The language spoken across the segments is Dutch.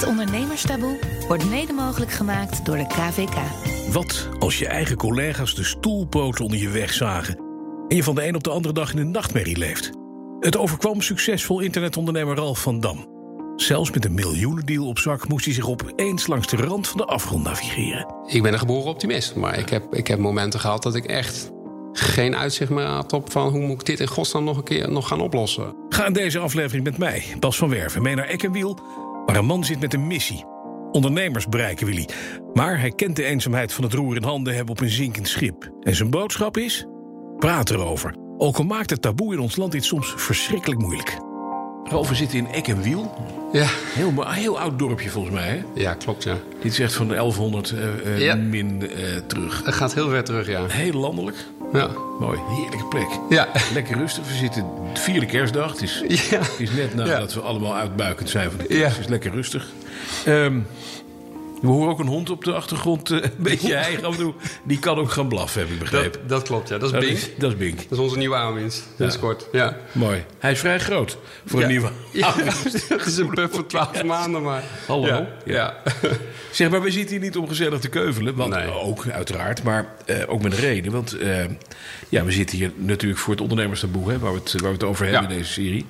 Het ondernemerstaboe wordt mede mogelijk gemaakt door de KVK. Wat als je eigen collega's de stoelpoten onder je weg zagen en je van de een op de andere dag in een nachtmerrie leeft? Het overkwam succesvol internetondernemer Ralf van Dam. Zelfs met een miljoenendeal op zak moest hij zich opeens langs de rand van de afgrond navigeren. Ik ben een geboren optimist, maar ik heb, ik heb momenten gehad dat ik echt geen uitzicht meer had op van hoe moet ik dit in godsnaam nog een keer nog gaan oplossen. Ga in deze aflevering met mij, Bas van Werven, mee naar Eck en Wiel, waar een man zit met een missie. Ondernemers bereiken wil hij. Maar hij kent de eenzaamheid van het roer in handen hebben op een zinkend schip. En zijn boodschap is? Praat erover. Ook al maakt het taboe in ons land dit soms verschrikkelijk moeilijk. Ralf, we zitten in Eck en Wiel. Ja, Heel, heel oud dorpje volgens mij, hè? ja klopt ja. Dit is echt van de 1100 eh, eh, Ja. min eh, terug. Het gaat heel ver terug, ja. Heel landelijk. Ja, Mooi, heerlijke plek. ja. Lekker rustig. We zitten de vierde kerstdag. Het is, ja. het is net nadat Ja. we allemaal uitbuikend zijn van de kerst. Het is lekker rustig. Ehm, we horen ook een hond op de achtergrond eh, een beetje eigen. Die kan ook gaan blaffen, heb ik begrepen. Dat, dat klopt, ja. Dat is Dat Bink. is, dat is Bink. Dat is onze nieuwe aanwinst. Dat is kort, ja. Mooi. Hij is vrij groot voor een nieuwe Ja, het is een pup van 12 maanden, maar... Hallo. Ja. Zeg maar, we zitten hier niet om gezellig te keuvelen. Want, Nee. Ook, uiteraard. Maar eh, ook met een reden. Want eh, ja, we zitten hier natuurlijk voor het ondernemerstaboe... Hè, waar, we het, waar we het over hebben in deze serie.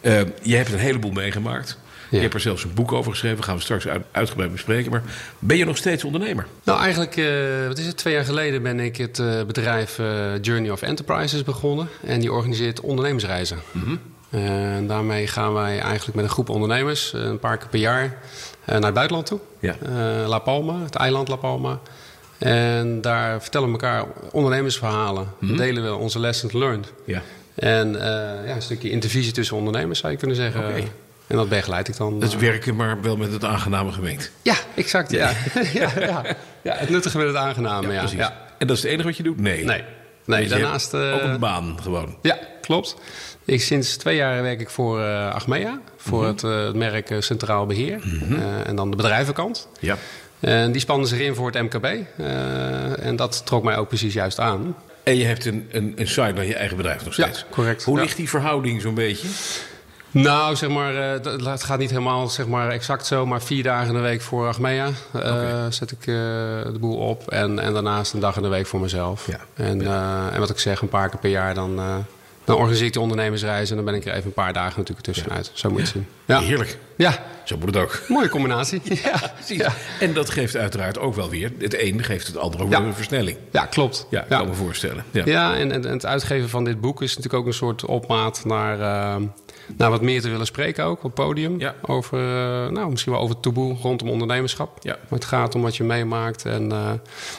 Eh, je hebt een heleboel meegemaakt. Je hebt er zelfs een boek over geschreven. gaan we straks uit- uitgebreid bespreken. Maar ben je nog steeds ondernemer? Nou, eigenlijk, eh, wat is het? Twee jaar geleden ben ik het eh, bedrijf eh, Journey of Enterprises begonnen. En die organiseert ondernemersreizen. Eh, en daarmee gaan wij eigenlijk met een groep ondernemers een paar keer per jaar naar het buitenland toe. Ja. La Palma, het eiland La Palma. En daar vertellen we elkaar ondernemersverhalen. Delen we onze lessons learned. Ja. En ja, een stukje intervisie tussen ondernemers zou je kunnen zeggen. Oké. En dat begeleid ik dan. Dat is eh, werken, maar wel met het aangename gemengd. ja, exact. Ja. Ja, ja, ja. het nuttige met het aangename. Ja, precies. ja. En dat is het enige wat je doet? Nee. Nee, nee Dus daarnaast... eh, ook een baan gewoon. Ja, klopt. Ik, sinds twee jaar werk ik voor eh, Achmea. Voor Mhm. het, eh, het merk eh, Centraal Beheer. Eh, en dan de bedrijvenkant. Ja. En die spannen zich in voor het MKB. Eh, en dat trok mij ook precies juist aan. En je hebt een, een, een site naar je eigen bedrijf nog Ja, steeds. correct. Hoe Ja. ligt die verhouding zo'n beetje? Nou, zeg maar, eh, het gaat niet helemaal zeg maar, exact zo, maar vier dagen in de week voor Achmea eh, zet ik eh, de boel op. En, en daarnaast een dag in de week voor mezelf. Ja. En, en wat ik zeg, een paar keer per jaar dan, dan organiseer ik de ondernemersreis. En dan ben ik er even een paar dagen natuurlijk tussenuit. Zo moet je het zien. Ja. Heerlijk. ja, Zo moet het ook. mooie combinatie. ja. Precies. Ja. En dat geeft uiteraard ook wel weer. Het ene geeft het andere ook Ja. weer een versnelling. ja, klopt. Ja, ik kan me voorstellen. Ja. Ja, en, en, en het uitgeven van dit boek is natuurlijk ook een soort opmaat naar, eh, naar wat meer te willen spreken ook op het podium. Ja. Over, eh, nou, misschien wel over het taboe rondom ondernemerschap. Ja. Maar het gaat om wat je meemaakt en, eh,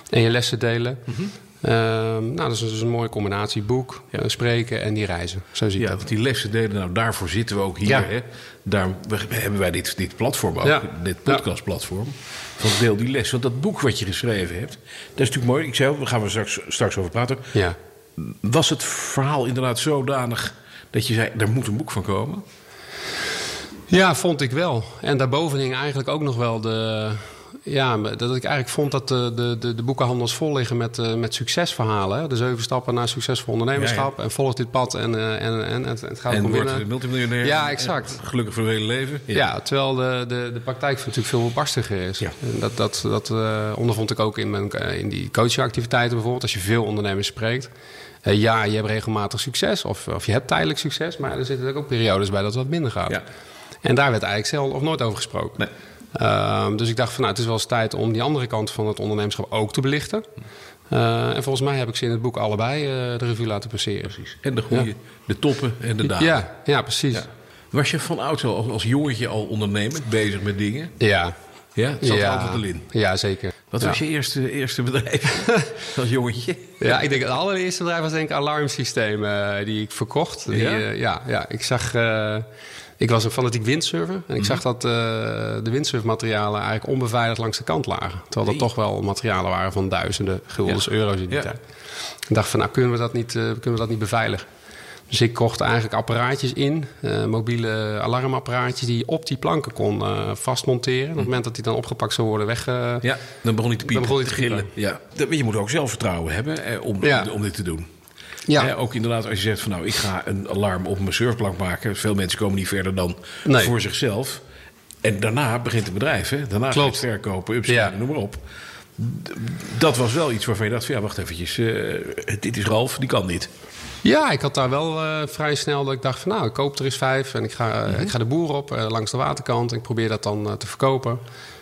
en je lessen delen. Mhm. Ehm, nou, dat is dus een mooie combinatie. Boek, Ja. eh, spreken en die reizen. Zo zie ik Ja, dat. want die lessen delen, nou daarvoor zitten we ook hier. Ja. Hè? Daar hebben wij dit, dit platform ook, Ja. dit podcastplatform. Van deel die les. Want dat boek wat je geschreven hebt, dat is natuurlijk mooi. Ik zei daar gaan we straks, straks over praten. Ja. Was het verhaal inderdaad zodanig dat je zei, er moet een boek van komen? Ja, vond ik wel. En daarboven hing eigenlijk ook nog wel de. Ja, dat ik eigenlijk vond dat de, de, de, de boekenhandels vol liggen met, eh, met succesverhalen. hè. De zeven stappen naar succesvol ondernemerschap. En volg dit pad en, eh, en, en het, het gaat en om winnen. multimiljonair. Ja, exact. En Gelukkig voor het hele leven. Ja, terwijl de, de, de praktijk natuurlijk veel barstiger is. Ja. En Dat, dat, dat eh, ondervond ik ook in, mijn, in die coachingactiviteiten bijvoorbeeld. Als je veel ondernemers spreekt. Ja, je hebt regelmatig succes of, of je hebt tijdelijk succes. Maar er zitten ook periodes bij dat het wat minder gaat. Ja. En daar werd eigenlijk zelden of nooit over gesproken. Nee. Ehm, dus ik dacht van nou, het is wel eens tijd om die andere kant van het ondernemerschap ook te belichten. Eh, en volgens mij heb ik ze in het boek allebei eh, de revue laten passeren. Precies. En de goede, de toppen en de dalen. Ja, ja precies. Ja. Was je van oud zo als, als jongetje al ondernemend, bezig met dingen? Ja, Ja, het zat er altijd al in. Ja, zeker. Wat Ja. was je eerste, eerste bedrijf als jongetje? Ja, ik denk het allereerste bedrijf was denk ik alarmsysteem eh, die ik verkocht. Die, Ja? eh, ja, ja, ik zag... eh, ik was een fanatiek windsurfer. En ik zag dat eh, de windsurfmaterialen eigenlijk onbeveiligd langs de kant lagen. Terwijl dat Nee. toch wel materialen waren van duizenden guldens Ja. euro's in die Ja. tijd. Ik dacht van, nou kunnen we dat niet, eh, kunnen we dat niet beveiligen? Dus ik kocht eigenlijk apparaatjes in, eh, mobiele alarmapparaatjes... die je op die planken kon eh, vastmonteren. Op het moment dat die dan opgepakt zou worden weg... eh, Ja, dan begon hij te piepen. Dan begon hij te gillen. Ja. Dat- Je moet ook zelfvertrouwen hebben eh, om, Ja. om dit te doen. Ja. Hè, ook inderdaad, als je zegt van nou, ik ga een alarm op mijn surfplank maken. Veel mensen komen niet verder dan Nee. voor zichzelf. En daarna begint het bedrijf, hè? Daarna Klopt. gaat het verkopen, upscaling, Ja. noem maar op. Dat was wel iets waarvan je dacht van, ja, wacht eventjes. eh, dit is Ralf, die kan niet. Ja, ik had daar wel eh, vrij snel dat ik dacht van nou, ik koop er eens vijf en ik ga, Mhm. ik ga de boer op eh, langs de waterkant. En ik probeer dat dan eh, te verkopen.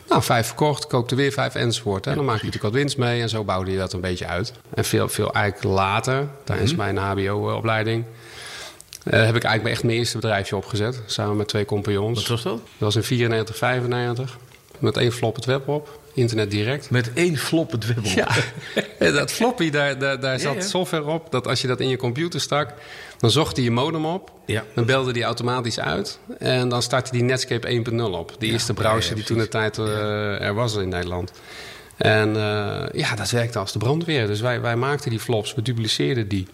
Nou, vijf verkocht, koop er weer vijf enzovoort. Hè. Dan maak je natuurlijk wat winst mee en zo bouwde je dat een beetje uit. En veel, veel eigenlijk later, tijdens mijn HBO-opleiding, eh, heb ik eigenlijk echt mijn eerste bedrijfje opgezet. Samen met twee compagnons. Wat was dat? Dat was in 94, 95. Met één flop het web op. Internet direct. Met één flop het web op. Ja, dat floppy, daar, daar, daar zat ja. software op. Dat als je dat in je computer stak, dan zocht hij je modem op. Ja. Dan belde die automatisch uit. En dan startte die Netscape 1.0 op. Die eerste browser die toen de tijd eh, er was in Nederland. En eh, ja, dat werkte als de brandweer. Dus wij, wij maakten die flops, we dupliceerden die.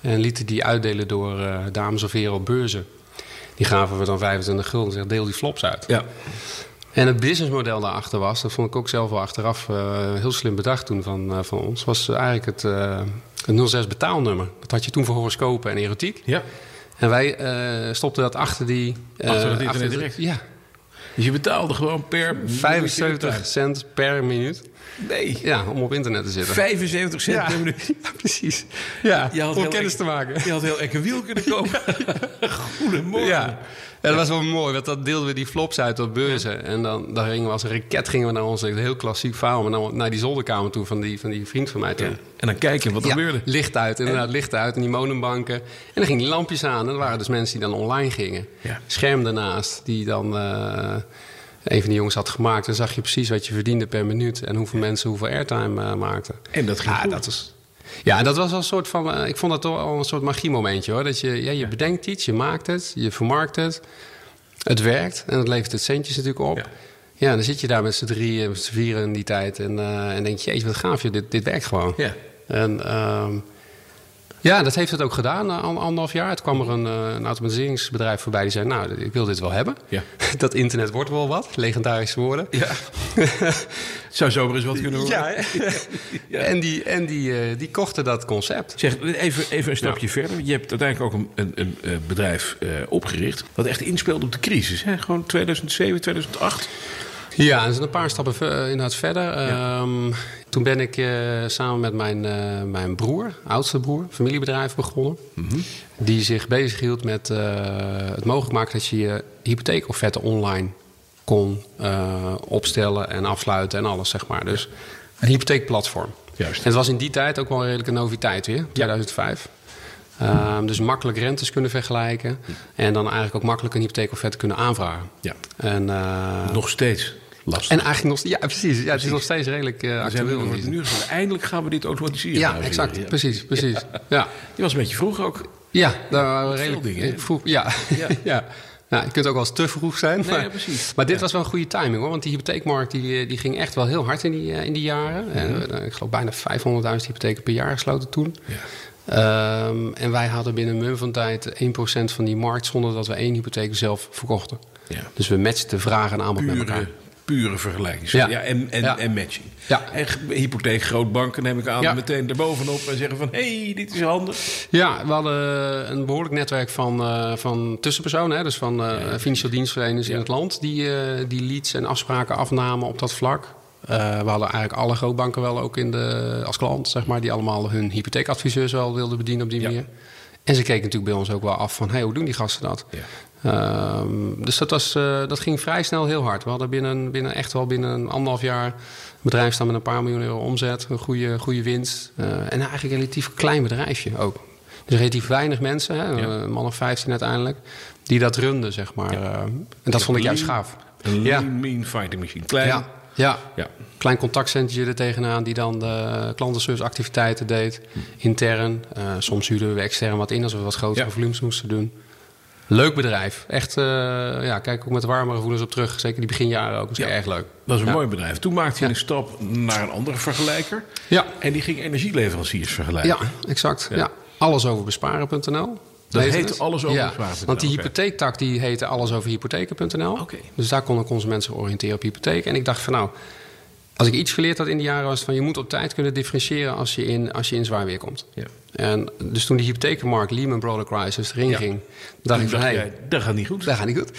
En lieten die uitdelen door eh, dames of heren op beurzen. Die gaven we dan 25 gulden en zeggen, deel die flops uit. Ja. En het businessmodel daarachter was, dat vond ik ook zelf wel achteraf eh, heel slim bedacht toen van, eh, van ons, was eigenlijk het, eh, het 06 betaalnummer. Dat had je toen voor horoscopen en erotiek. ja. En wij stopten dat achter die... Achter het internet direct? Ja, Dus je betaalde gewoon per... minuutje 75 cent per minuut. Nee, Ja, om op internet te zitten. 75 cent ja. per minuut. Ja, precies. Ja, Je had om kennis te maken. Je had heel Ekke Wiel kunnen kopen. Goedemorgen. Ja. Dat was wel mooi, want dan deelden we die flops uit op beurzen. En dan, dan gingen we als een raket gingen we naar ons, een heel klassiek verhaal, maar naar, naar die zolderkamer toe van die, van die vriend van mij toen. En dan kijken wat er Ja, gebeurde. licht uit, inderdaad, licht uit. En die monumbanken. En dan gingen die lampjes aan. En er waren dus mensen die dan online gingen. Scherm daarnaast, die dan eh, een van die jongens had gemaakt. Dan zag je precies wat je verdiende per minuut. En hoeveel mensen hoeveel airtime eh, maakten. En dat ging ja, goed. dat was, ja, dat was wel een soort van... eh, ik vond dat toch al een soort magiemomentje hoor. Dat je, ja, je bedenkt iets, je maakt het, je vermarkt het. Het werkt en het levert het centjes natuurlijk op. Ja. Ja, dan zit je daar met z'n drieën, met z'n vieren in die tijd. En, eh, en denk je, jeetje, wat gaaf, joh, dit, dit werkt gewoon. Ja. En ehm, ja, dat heeft het ook gedaan, na an- anderhalf jaar. Het kwam er een, eh, een automatiseringsbedrijf voorbij die zei... nou, ik wil dit wel hebben. Ja. Dat internet wordt wel wat, legendarische woorden. Ja. Zou zomaar eens wat kunnen worden. Ja? En, die, en die, eh, die kochten dat concept. Zeg, even, even een stapje verder. Je hebt uiteindelijk ook een, een, een, eh, bedrijf eh, opgericht... dat echt inspeelde op de crisis. Hè? Gewoon 2007, 2008. Ja, er zijn een paar stappen ver- eh, inderdaad verder. Ehm, toen ben ik eh, samen met mijn, eh, mijn broer, oudste broer, familiebedrijf begonnen. Die zich bezighield met het mogelijk maken dat je je hypotheekofferte online kon opstellen en afsluiten en alles, zeg maar. Dus een hypotheekplatform. Juist. En het was in die tijd ook wel een redelijke noviteit weer, 2005. Ehm, dus makkelijk rentes kunnen vergelijken. En dan eigenlijk ook makkelijk een hypotheekofferte kunnen aanvragen. Ja. En, Nog steeds lastig. en eigenlijk nog, ja, precies. Ja, het is nog steeds redelijk eh, zijn actueel. nu, die eindelijk gaan we dit automatiseren. Ja, exact. Ja. Precies, precies. Ja, Je was een beetje vroeg ook. ja daar waren we redelijk dingen, vroeg. Ja, Ja. Nou, je kunt ook wel eens te vroeg zijn. Nee, maar, ja, precies. maar dit was wel een goede timing hoor. Want die hypotheekmarkt die, die ging echt wel heel hard in die, eh, in die jaren. En, eh, ik geloof bijna 500.000 hypotheken per jaar gesloten toen. Ja. Ehm, en wij hadden binnen een mum van tijd 1% van die markt zonder dat we één hypotheek zelf verkochten. Ja. Dus we matchten vraag en aanbod met elkaar. Pure, vergelijking. Ja. Ja. en, en, Ja. en matching. Ja. En hypotheek, grootbanken neem ik aan, Ja. meteen erbovenop en zeggen van... hé, hey, dit is handig. Ja, we hadden een behoorlijk netwerk van, eh, van tussenpersonen, hè, dus van eh, financieel dienstverleners in het land, die, eh, die leads en afspraken afnamen op dat vlak. We hadden eigenlijk alle grootbanken wel ook in de, als klant, zeg maar, die allemaal hun hypotheekadviseurs wel wilden bedienen op die Ja. manier. En ze keken natuurlijk bij ons ook wel af van, hey, hoe doen die gasten dat? Ja. Ehm, dus dat, was, eh, dat ging vrij snel heel hard. We hadden binnen, binnen echt wel binnen een anderhalf jaar een bedrijf staan met een paar miljoen euro omzet, een goede, goede winst. Eh, en eigenlijk een relatief klein bedrijfje ook. Dus relatief weinig mensen, hè, Ja. een man of 15 uiteindelijk, die dat runden, zeg maar. Eh, en dat vond ik juist gaaf. Een lean, mean fighting machine. Klein. Ja, ja. Ja. Klein contactcentje er tegenaan die dan de klantenserviceactiviteiten deed. Intern. Eh, soms huurden we extern wat in als we wat grotere Ja. volumes moesten doen. Leuk bedrijf. Echt, eh, ja, kijk ook met warme gevoelens op terug. Zeker die beginjaren ook. Dat is Ja. erg leuk. Dat is een Ja. mooi bedrijf. Toen maakte hij Ja. een stap naar een andere vergelijker. Ja, En die ging energieleveranciers vergelijken. ja exact. Ja. Ja. Allesoverbesparen.nl. Dat Lees heet het. allesoverbesparen.nl, Want die hypotheektak die heette allesoverhypotheken.nl. Oké. Dus daar kon een consument zich oriënteren op hypotheek. En ik dacht van nou, Als ik iets geleerd had in die jaren was van je moet op tijd kunnen differentiëren als je in, als je in zwaar weer komt. Ja. En dus toen die hypothekenmarkt, Lehman Brothers crisis, erin Ja. ging, dacht ik van hé, dat gaat niet goed. dat gaat niet goed.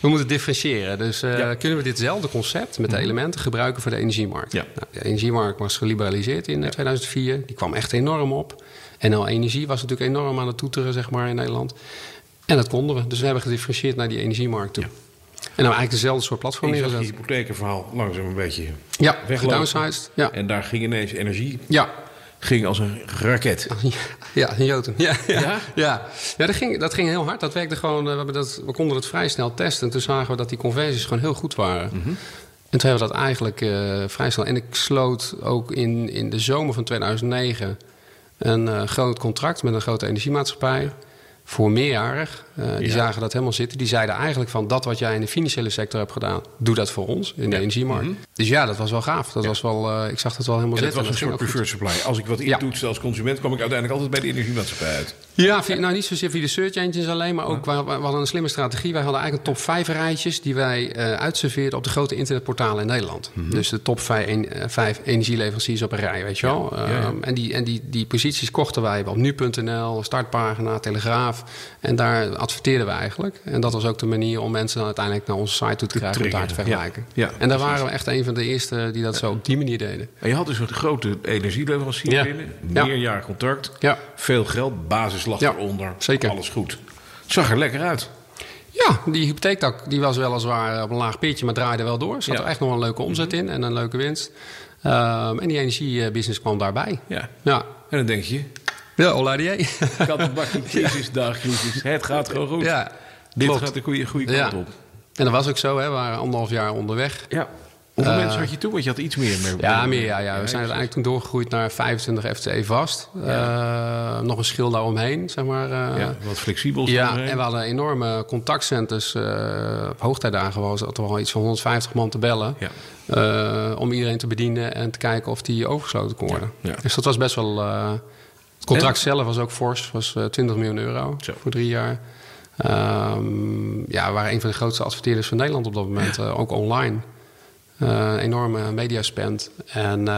We moeten differentiëren. Dus eh, Ja. Mhm. kunnen we ditzelfde concept met de elementen gebruiken voor de energiemarkt? Ja. Nou, de energiemarkt was geliberaliseerd in eh, 2004. Die kwam echt enorm op. NL Energie was natuurlijk enorm aan het toeteren zeg maar, in Nederland. En dat konden we. Dus we hebben gedifferentieerd naar die energiemarkt toe. En nou eigenlijk dezelfde soort platform je zag neergezet. hypothekenverhaal langzaam een beetje Ja. Ja. En daar ging ineens energie ja. ging als een raket. Ja, in Joten. Ja, ja. Ja? ja. ja. dat, ging, dat ging heel hard. Dat werkte gewoon. eh, We, dat, we konden het vrij snel testen. En toen zagen we dat die conversies gewoon heel goed waren. Mhm. En toen hebben we dat eigenlijk eh, vrij snel. En ik sloot ook in, in de zomer van 2009 een eh, groot contract met een grote energiemaatschappij. Voor meerjarig. Eh, die Ja. zagen dat helemaal zitten. Die zeiden eigenlijk van dat wat jij in de financiële sector hebt gedaan, doe dat voor ons in de energiemarkt. Dus ja, dat was wel gaaf. Dat was wel, eh, ik zag dat wel helemaal Mhm. Het zitten. was een soort preferred supply. Als ik wat Ja. intoetste als consument, kwam ik uiteindelijk altijd bij de energiemaatschappij uit. Ja, via- nou niet zozeer via de search engines alleen, maar ook we, hadden een slimme strategie. Wij hadden eigenlijk een top 5 rijtjes die wij eh uitserveerden op de grote internetportalen in Nederland. Dus de top 5, en- eh, vijf energieleveranciers op een rij, weet je wel. Ehm, en die, en die, die posities kochten wij op nu.nl, Startpagina, Telegraaf. En daar adverteerden we eigenlijk. En dat was ook de manier om mensen dan uiteindelijk naar onze site toe te krijgen om daar te ja. vergelijken. Ja, en daar waren we echt een van de eerste die dat zo op die manier deden. En je had dus een grote energieleverancier Ja. binnen. Ja. Meerjarig contract. Veel geld, basislag Ja, eronder. zeker. Alles goed. Het zag er lekker uit. Ja, die hypotheektak die was weliswaar op een laag pitje, maar draaide wel door. Er zat er echt nog een leuke omzet in en een leuke winst. Ehm, en die energiebusiness kwam daarbij. Ja. Ja, En dan denk je, ja Oladier. kattenbakje, crisis, dagcrisis. Het gaat gewoon goed. ja, Dit klopt. gaat de goede, goede Ja. kant op. En dat was ook zo, hè. we waren anderhalf jaar onderweg. Ja. Hoeveel Eh, mensen had je toen? Want je had iets meer. mee- Ja, meer. Ja, ja. We zijn uiteindelijk toen doorgegroeid naar 25 FTE vast. Eh, nog een schil daaromheen, zeg maar. eh. Ja, wat flexibel. Ja, en we hadden enorme contactcenters. op hoogtijdagen was het al iets van 150 man te bellen. Ja. om iedereen te bedienen en te kijken of die overgesloten kon worden. Dus dat was best wel... eh, het contract zelf was ook fors. was eh, 20 miljoen euro Zo. voor drie jaar. Ehm, ja, we waren een van de grootste adverteerders van Nederland op dat moment. eh, ook online. Eh, enorme mediaspend. En,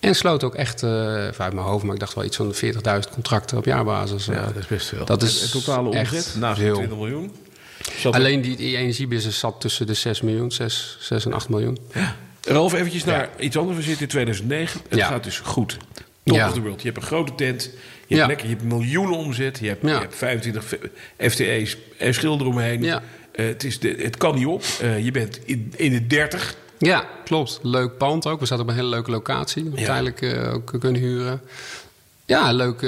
en sloot ook echt, eh, uit mijn hoofd, maar ik dacht wel iets van 40.000 contracten op jaarbasis. Ja, eh. dat is best veel. Dat is En het totale omzet, naast de veel. 20 miljoen. Zat Alleen die, die energiebusiness zat tussen de 6 miljoen, 6, 6 en 8 miljoen. Ralf, eventjes naar iets anders. We zitten in 2009. Het Ja. gaat dus goed. Top Ja. of the world. Je hebt een grote tent. Je hebt, Ja. lekker, je hebt miljoenen omzet. Je hebt, Ja. je hebt 25 FTE's en schilder omheen. Ja. Eh, het, is de, het kan niet op. Eh, je bent in, in de 30. Ja, klopt. Leuk pand ook. We zaten op een hele leuke locatie. Ja. Tijdelijk eh, ook kunnen huren. Ja, leuk,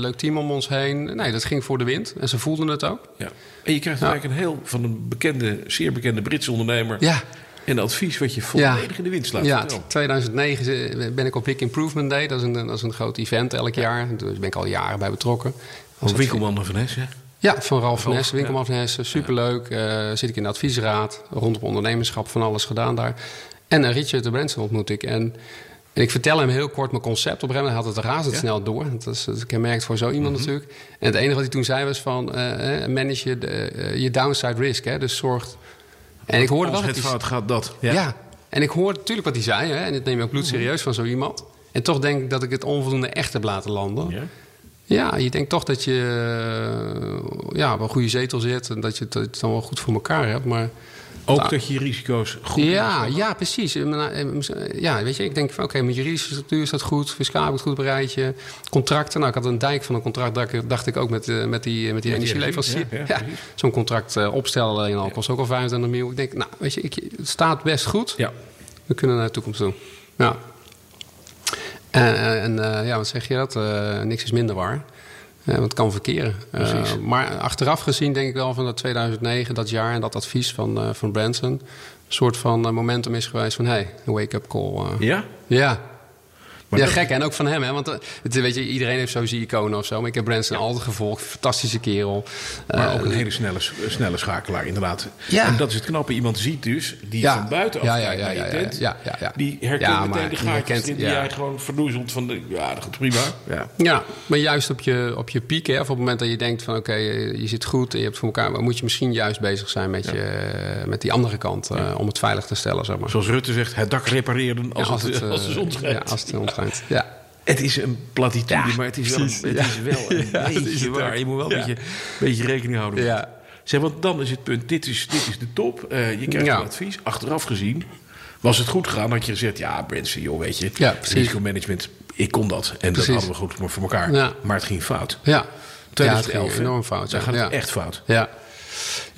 leuk team om ons heen. Nee, dat ging voor de wind. En ze voelden het ook. Ja. En je krijgt eigenlijk een heel van een bekende, zeer bekende Britse ondernemer. Ja, En advies wat je Ja. volledig in de wind slaat. ja Vertel. 2009 ben ik op Big Improvement Day. Dat is een, dat is een groot event elk jaar. Daar ben ik al jaren bij betrokken. Als winkelman van Hesse. Ja, van Ralf van winkelman van Hessen. Superleuk. Eh, zit ik in de adviesraad. Rondom ondernemerschap, van alles gedaan daar. En eh, Richard de Branson ontmoet ik. En, en ik vertel hem heel kort mijn concept. Op een gegeven moment had het razendsnel door. Dat is, dat is kenmerkt voor zo iemand Mhm. natuurlijk. En het enige wat hij toen zei was van... eh, manage je, je downside risk. Hè? Dus zorg... En ik hoorde wel Als het fout gaat, dat. ja. en ik hoorde natuurlijk wat hij zei. Hè? En dat neem je ook bloedserieus van zo iemand. En toch denk ik dat ik het onvoldoende echt heb laten landen. Ja. Ja, je denkt toch dat je eh, ja, op een goede zetel zit en dat je het, het dan wel goed voor elkaar hebt. Maar Ook Nou, dat je risico's goed ja, ja, precies. Eh, maar, eh, Ja, weet je, ik denk van oké, met juridische structuur is dat goed, fiscaal het goed bereid. je. Contracten, nou, ik had een dijk van een contract, dacht ik, ook met, eh, met die, met die energieleverancier. energie, ja, Ja. Zo'n contract eh, opstellen alleen al kost ook al 25 miljoen. Ik denk, nou, weet je, ik, het staat best goed. Ja. We kunnen naar de toekomst toe. Ja. En, en eh, ja, wat zeg je dat? Eh, niks is minder waar. Eh, want het kan verkeren. Eh, maar achteraf gezien denk ik wel van dat 2009, dat jaar en dat advies van, eh, van Branson... een soort van momentum is geweest van... hey, een wake-up call. eh. Ja? Ja, ja, gek. En ook van hem, hè? Want eh, het, weet je, iedereen heeft zo zijn iconen of zo. Maar ik heb Branson altijd gevolgd. Fantastische kerel. Maar ook een hele snelle, snelle schakelaar, inderdaad. Ja. En dat is het knappe. Iemand ziet dus, die van buitenaf ja, ja, ja, ja, ja, ja, ja, Die herkent meteen de gaatjes die jij gewoon verdoezelt van... De, ja, dat gaat prima. Ja. ja, maar juist op je, op je piek, hè, of op het moment dat je denkt van... oké, je zit goed en je hebt voor elkaar... maar moet je misschien juist bezig zijn met, je, met die andere kant... Uh, om het veilig te stellen, zeg maar. Zoals Rutte zegt, het dak repareren als, als, het, als de zon schijnt. Ja, als de ja. Het is een platitude, maar het is wel, het is wel een beetje waar. Je moet wel een beetje, beetje rekening houden met. Zeg, want dan is het punt, dit is, dit is de top. Uh, je krijgt een advies. Achteraf gezien, was het goed gegaan, had je gezegd... ja, Branson, joh, weet je, ja, risicomanagement, ik kon dat. En dat hadden we goed voor elkaar. Maar het ging fout. Ja, 2011, ja, enorm fout. Daar gaat het echt fout. Ja.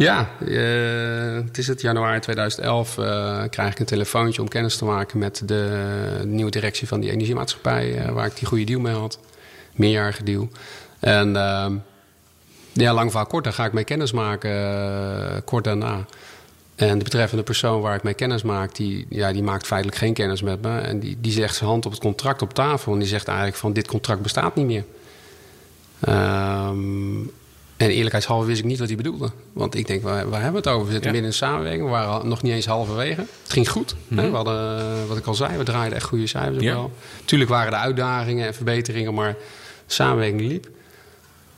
Ja, uh, het is het januari 2011. Uh, krijg ik een telefoontje om kennis te maken met de nieuwe directie van die energiemaatschappij. Uh, waar ik die goede deal mee had. Meerjarige deal. En ehm, ja, lang verhaal kort, daar ga ik mee kennis maken kort daarna. En de betreffende persoon waar ik mee kennis maak, die, ja, die maakt feitelijk geen kennis met me. En die, die zegt zijn hand op het contract op tafel. En die zegt eigenlijk van dit contract bestaat niet meer. Um, en eerlijkheidshalve wist ik niet wat hij bedoelde. Want ik denk, waar, waar hebben we het over? We zitten binnen binnen een samenwerking. We waren nog niet eens halverwege. Het ging goed. hè? Mhm. We hadden, wat ik al zei, we draaiden echt goede cijfers. Ja. Wel. Tuurlijk waren er uitdagingen en verbeteringen, maar de samenwerking liep.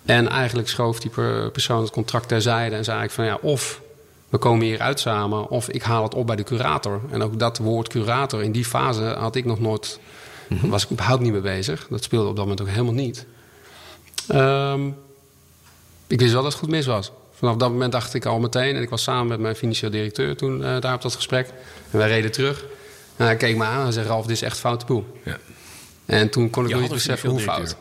En eigenlijk schoof die persoon het contract terzijde en zei ik van ja, of we komen hier uit samen, of ik haal het op bij de curator. En ook dat woord curator, in die fase had ik nog nooit, mm was ik überhaupt niet mee bezig. Dat speelde op dat moment ook helemaal niet. Um, ik wist wel dat het goed mis was. Vanaf dat moment dacht ik al meteen, en ik was samen met mijn financieel directeur toen uh, daar op dat gesprek. En wij reden terug. En hij keek me aan en zei: Ralf, dit is echt foute boel. Ja. En toen kon ik nog niet beseffen hoe fout.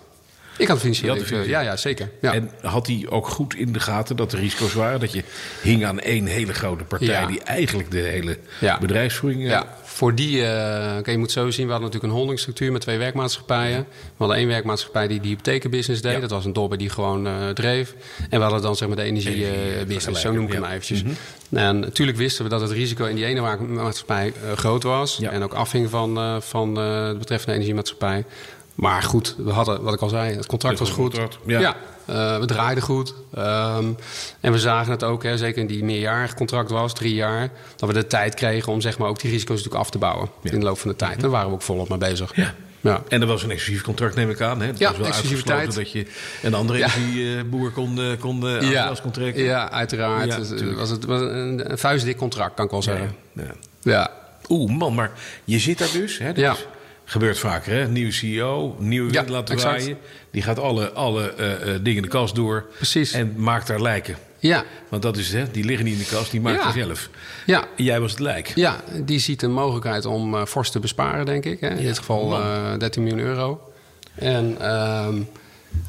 Ik had financieel directeur, ja, ja, zeker. Ja. En had hij ook goed in de gaten dat er risico's waren? Dat je hing aan één hele grote partij die eigenlijk de hele bedrijfsvoering... Eh, ja, voor die, uh, je moet zo zien, we hadden natuurlijk een holdingstructuur met twee werkmaatschappijen. We hadden één werkmaatschappij die de hypothekenbusiness deed. Dat was een dobber die gewoon uh, dreef. En we hadden dan zeg maar de energiebusiness, zo noem ik hem eventjes. Mhm. En natuurlijk wisten we dat het risico in die ene maatschappij groot was. En ook afhing van, van de betreffende energiemaatschappij. Maar goed, we hadden, wat ik al zei, het contract was goed. ja. Uh, we draaiden goed. Um, en we zagen het ook, hè, zeker in die meerjarig contract was, drie jaar, dat we de tijd kregen om zeg maar, ook die risico's natuurlijk af te bouwen in de loop van de tijd. Daar waren we ook volop mee bezig. Ja. Ja. En er was een exclusief contract, neem ik aan. Hè? Dat ja, was wel exclusiviteit. dat je een andere ja. energieboer kon, eh, kon uh, ja. als contract. Ja, uiteraard. Ja, het was het was een, een vuistdik contract, kan ik wel zeggen. Ja. ja. Oeh, man, maar je zit daar dus. Hè? ja. Gebeurt vaker, hè? Nieuwe CEO, nieuwe wind laten draaien. Die gaat alle, alle uh, dingen de kast door. Precies. En maakt daar lijken. Ja. Want dat is het, die liggen niet in de kast, die maakt ja. zelf. Ja. Jij was het lijk. Ja, die ziet een mogelijkheid om uh, fors te besparen, denk ik. Hè? In dit geval uh, 13 miljoen euro. En, um,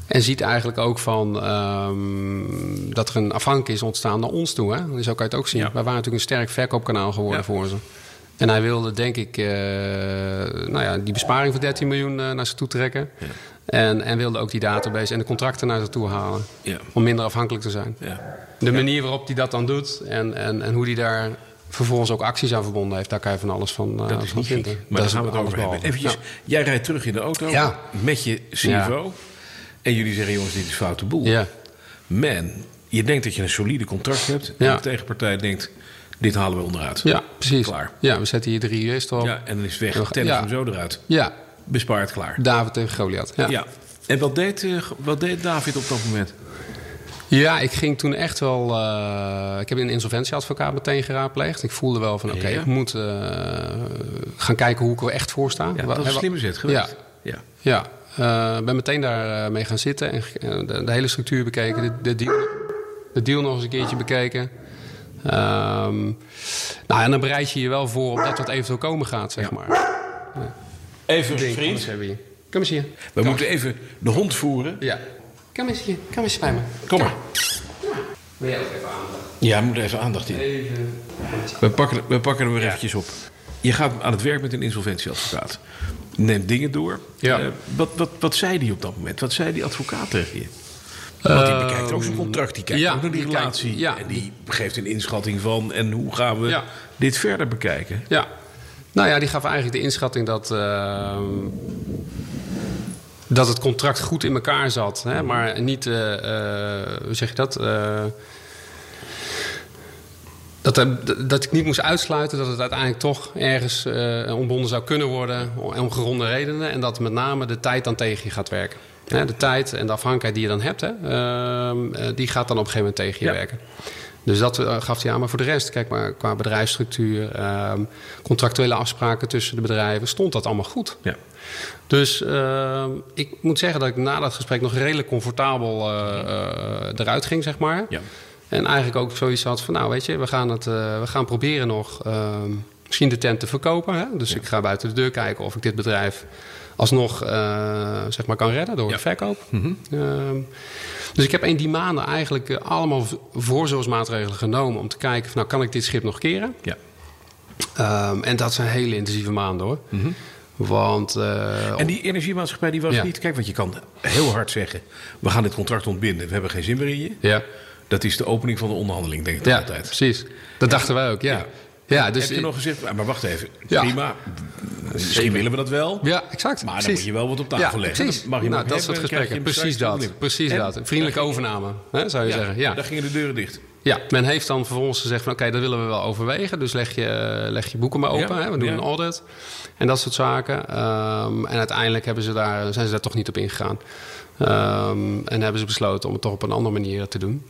en ziet eigenlijk ook van um, dat er een afhankelijk is ontstaan naar ons toe. Hè? Zo kan je het ook zien. Ja. Wij waren natuurlijk een sterk verkoopkanaal geworden voor ze. En hij wilde, denk ik, uh, nou ja, die besparing van 13 miljoen uh, naar zich toe trekken. Ja. En, en wilde ook die database en de contracten naar zich toe halen. Ja. Om minder afhankelijk te zijn. Ja. De manier waarop hij dat dan doet en, en, en hoe hij daar vervolgens ook acties aan verbonden heeft, daar kan je van alles van, uh, dat is niet vinden. Maar daar gaan we het over hebben. Eventjes, jij rijdt terug in de auto met je CFO. En jullie zeggen, jongens, dit is foute boel. Ja. Man, je denkt dat je een solide contract hebt. En de tegenpartij denkt dit halen we onderuit. Ja, precies. Klaar. Ja, we zetten hier drie US op. Ja, en dan is het weg. Tennis ja. hem zo eruit. Ja. Bespaard, klaar. David tegen Goliath. Ja. ja. En wat deed, uh, wat deed David op dat moment? Ja, ik ging toen echt wel. Uh, ik heb een insolventieadvocaat meteen geraadpleegd. Ik voelde wel van: oké, ik moet uh, gaan kijken hoe ik er echt voor sta. Ja, dat is een slimme zet geweest. Ja, ja. ja. ben meteen daar mee gaan zitten en de, de hele structuur bekeken. De, de, deal, de deal nog eens een keertje bekeken. Um, nou, en dan bereid je je wel voor op dat wat eventueel komen gaat, zeg maar. Ja. Even, vriend. Kom eens hier. We moeten even de hond voeren. Ja. Kom eens hier. Kom eens bij me. Kom maar. Wil jij ook even aandacht? Ja, we moeten even aandacht in. Even. We pakken, we pakken er weer eventjes op. Je gaat aan het werk met een insolventieadvocaat. Neemt dingen door. Ja. Uh, wat, wat, wat zei die op dat moment? Wat zei die advocaat tegen je? Want die bekijkt ook zijn contract, die kijkt ja, ook naar die, relatie. ja. En die geeft een inschatting van... en hoe gaan we dit verder bekijken? Ja, nou ja, die gaf eigenlijk de inschatting dat... Uh, dat het contract goed in elkaar zat. Hè? Maar niet, uh, uh, hoe zeg je dat? Uh, dat, dat ik niet moest uitsluiten dat het uiteindelijk toch ergens ontbonden zou kunnen worden. Om geronde redenen. En dat met name de tijd dan tegen je gaat werken. Hè? De tijd en de afhankelijkheid die je dan hebt, hè? Ehm, die gaat dan op een gegeven moment tegen je Ja. werken. Dus dat eh, gaf hij aan. Maar voor de rest, kijk maar, qua bedrijfsstructuur, ehm, contractuele afspraken tussen de bedrijven, stond dat allemaal goed. Ja. Dus ehm, ik moet zeggen dat ik na dat gesprek nog redelijk comfortabel eh, eh, eruit ging, zeg maar. Ja. En eigenlijk ook zoiets had van, nou weet je, we gaan, het, eh, we gaan proberen nog misschien de tent te verkopen. Hè? Dus ik ga buiten de deur kijken of ik dit bedrijf alsnog eh, zeg maar kan redden door Ja. de verkoop. Ehm, dus ik heb in die maanden eigenlijk eh, allemaal voorzorgsmaatregelen genomen om te kijken, van, nou kan ik dit schip nog keren? Ja. Ehm, en dat zijn hele intensieve maanden hoor. Want eh, En die energiemaatschappij die was Ja. niet... Kijk, want je kan heel hard zeggen... we gaan dit contract ontbinden, we hebben geen zin meer in je. ja, Dat is de opening van de onderhandeling, denk ik ja altijd. precies. Dat dachten wij ook, ja. Ja. Dus Heb je nog gezegd, maar wacht even, Ja. prima. Misschien willen we dat wel. Ja, exact. Maar dan moet je wel wat op tafel ja, leggen. Dat mag je nou, dat hebben, soort gesprekken. Precies dat. Precies En? dat. Vriendelijke overname, hè, zou je Ja, zeggen. Ja. Daar gingen de deuren dicht. ja, men heeft dan vervolgens gezegd van... oké, dat willen we wel overwegen. Dus leg je, leg je boeken maar open. Hè, we doen een audit. En dat soort zaken. Ehm, en uiteindelijk hebben ze daar, zijn ze daar toch niet op ingegaan. Ehm, en hebben ze besloten om het toch op een andere manier te doen.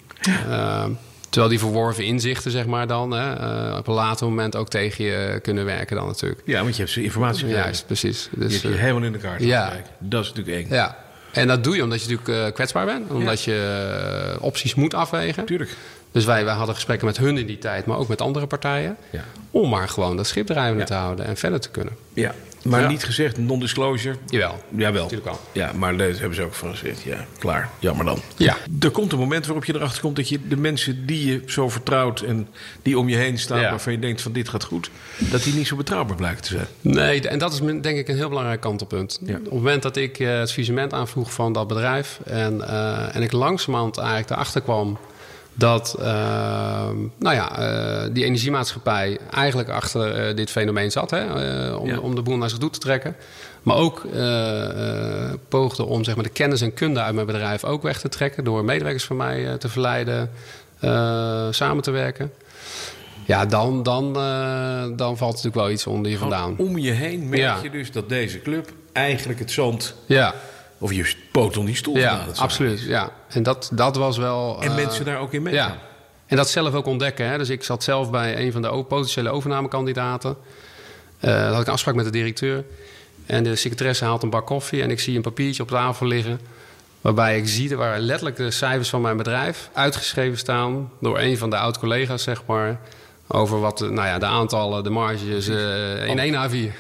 Ehm, terwijl die verworven inzichten, zeg maar dan... Hè, eh, op een later moment ook tegen je kunnen werken dan natuurlijk. Ja, want je hebt ze informatie gegeven. Juist, precies. Je Dus, hebt je eh, helemaal in de kaart ja. Dat is natuurlijk eng. Ja, en dat doe je omdat je natuurlijk eh, kwetsbaar bent. Omdat je opties moet afwegen. Tuurlijk. Dus wij, wij hadden gesprekken met hun in die tijd, maar ook met andere partijen. Ja. Om maar gewoon dat schip drijvende Ja. te houden en verder te kunnen. Ja. Maar Ja. niet gezegd non-disclosure. Jawel. Jawel. Natuurlijk wel. Ja, maar dat hebben ze ook van gezegd. Ja, klaar. Jammer dan. Ja. Er komt een moment waarop je erachter komt dat je de mensen die je zo vertrouwt en die om je heen staan, Ja. waarvan je denkt van dit gaat goed, dat die niet zo betrouwbaar blijken te zijn. Nee, en dat is denk ik een heel belangrijk kantelpunt. Ja. Op het moment dat ik eh, het visement aanvroeg van dat bedrijf... en, eh, en ik langzamerhand eigenlijk erachter kwam... dat eh, nou ja, eh, die energiemaatschappij eigenlijk achter eh, dit fenomeen zat... Hè, om, Ja. om de boel naar zich toe te trekken. Maar ook poogde om zeg maar, de kennis en kunde uit mijn bedrijf ook weg te trekken... door medewerkers van mij te verleiden samen te werken... Ja, dan, dan, dan valt natuurlijk wel iets onder je vandaan. Om je heen merk Ja. je dus dat deze club eigenlijk het zand Ja, of je poot om die stoel ja absoluut. Ja. En dat, dat was wel... En eh, mensen daar ook in meegaan. Ja. En dat zelf ook ontdekken. Hè. Dus ik zat zelf bij een van de potentiële overnamekandidaten. Daar had ik een afspraak met de directeur. En de secretaresse haalt een bak koffie. En ik zie een papiertje op tafel liggen. Waarbij ik zie, er waar letterlijk de cijfers van mijn bedrijf uitgeschreven staan. Door een van de oud-collega's, zeg maar. Over wat de- nou ja, de aantallen, de marges eh, in één A4.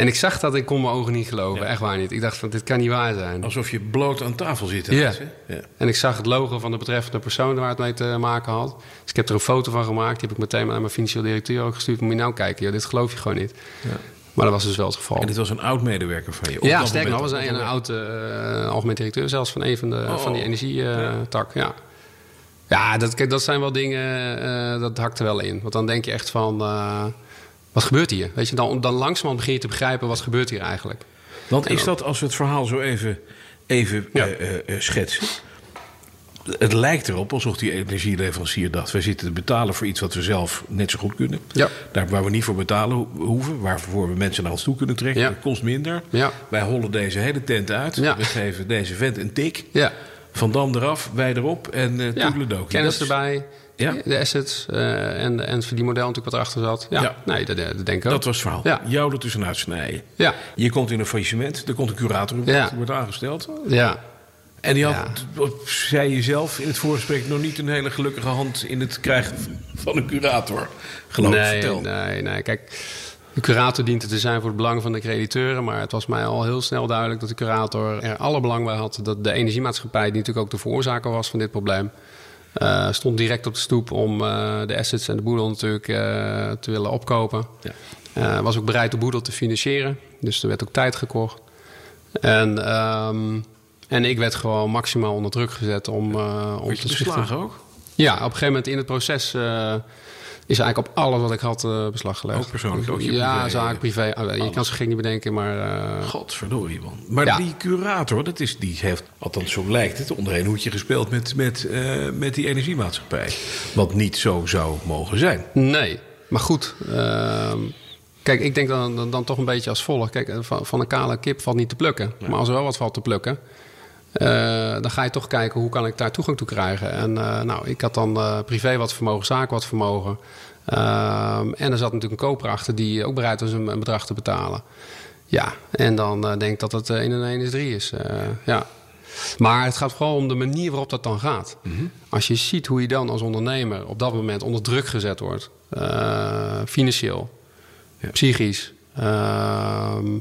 En ik zag dat, ik kon mijn ogen niet geloven. Ja. Echt waar niet. Ik dacht van, dit kan niet waar zijn. Alsof je bloot aan tafel zit. Ja. ja. En ik zag het logo van de betreffende persoon waar het mee te maken had. Dus ik heb er een foto van gemaakt. Die heb ik meteen naar mijn financieel directeur ook gestuurd. Moet je nou kijken, joh, dit geloof je gewoon niet. Ja. Maar dat was dus wel het geval. En dit was een oud medewerker van je. ja, dat sterker nog, was een, een oud eh, algemeen directeur zelfs van een van, de, Oh. van die energietak. ja. ja, dat, kijk, dat zijn wel dingen, eh, dat hakt er wel in. Want dan denk je echt van, eh, wat gebeurt hier? Weet je, dan, dan langzamerhand begin je te begrijpen, wat gebeurt hier eigenlijk? Want is dat, als we het verhaal zo even, even Ja. eh, eh, eh, schetsen... Het lijkt erop alsof die energieleverancier dacht... wij zitten te betalen voor iets wat we zelf net zo goed kunnen. Ja. Daar waar we niet voor betalen ho- hoeven. Waarvoor we mensen naar ons toe kunnen trekken. Ja. Dat kost minder. Ja. Wij hollen deze hele tent uit. We geven deze vent een tik. Van Dam eraf, wij erop en ja. toedeledokie. kennis erbij, Ja. de assets eh, en, en voor die model natuurlijk wat erachter zat. Ja, Ja. nee, dat, dat denk ik ook. Dat was het verhaal. Ja. Jou er tussenuit snijden. Ja, Je komt in een faillissement. Er komt een curator, Ja. die wordt aangesteld. ja. En die had, Ja. zei je zelf in het voorgesprek, nog niet een hele gelukkige hand in het krijgen van een curator. Geloof ik, nee, vertel. nee, nee. Kijk, de curator dient er te zijn voor het belang van de crediteuren. Maar het was mij al heel snel duidelijk dat de curator er alle belang bij had. Dat de energiemaatschappij, die natuurlijk ook de veroorzaker was van dit probleem. Eh, stond direct op de stoep om eh, de assets en de boedel natuurlijk eh, te willen opkopen. Ja. Was ook bereid de boedel te financieren. Dus er werd ook tijd gekocht. En, ehm, en ik werd gewoon maximaal onder druk gezet om, om te beslagen ook? Ja, op een gegeven moment in het proces. Eh, is eigenlijk op alles wat ik had uh, beslag gelegd. Ook persoonlijk? Ook je ja, privé, zaak, ja. privé. Oh, je kan ze gek niet bedenken, maar... Uh, Godverdorie, man. Maar Ja. die curator, dat is, die heeft, althans zo lijkt het, onder een hoedje gespeeld met, met, eh, met die energiemaatschappij. Wat niet zo zou mogen zijn. Nee, maar goed. ehm, kijk, ik denk dan, dan, dan toch een beetje als volgt. Kijk, van, van een kale kip valt niet te plukken. Maar als er wel wat valt te plukken... eh, dan ga je toch kijken hoe kan ik daar toegang toe krijgen. En eh, nou, ik had dan eh, privé wat vermogen, zaak wat vermogen. Ehm, en er zat natuurlijk een koper achter die ook bereid was een, een bedrag te betalen. Ja, en dan denk ik dat het eh, 1 en 1 is 3 is. ja. Maar het gaat vooral om de manier waarop dat dan gaat. Als je ziet hoe je dan als ondernemer op dat moment onder druk gezet wordt, financieel, Ja. psychisch. ehm,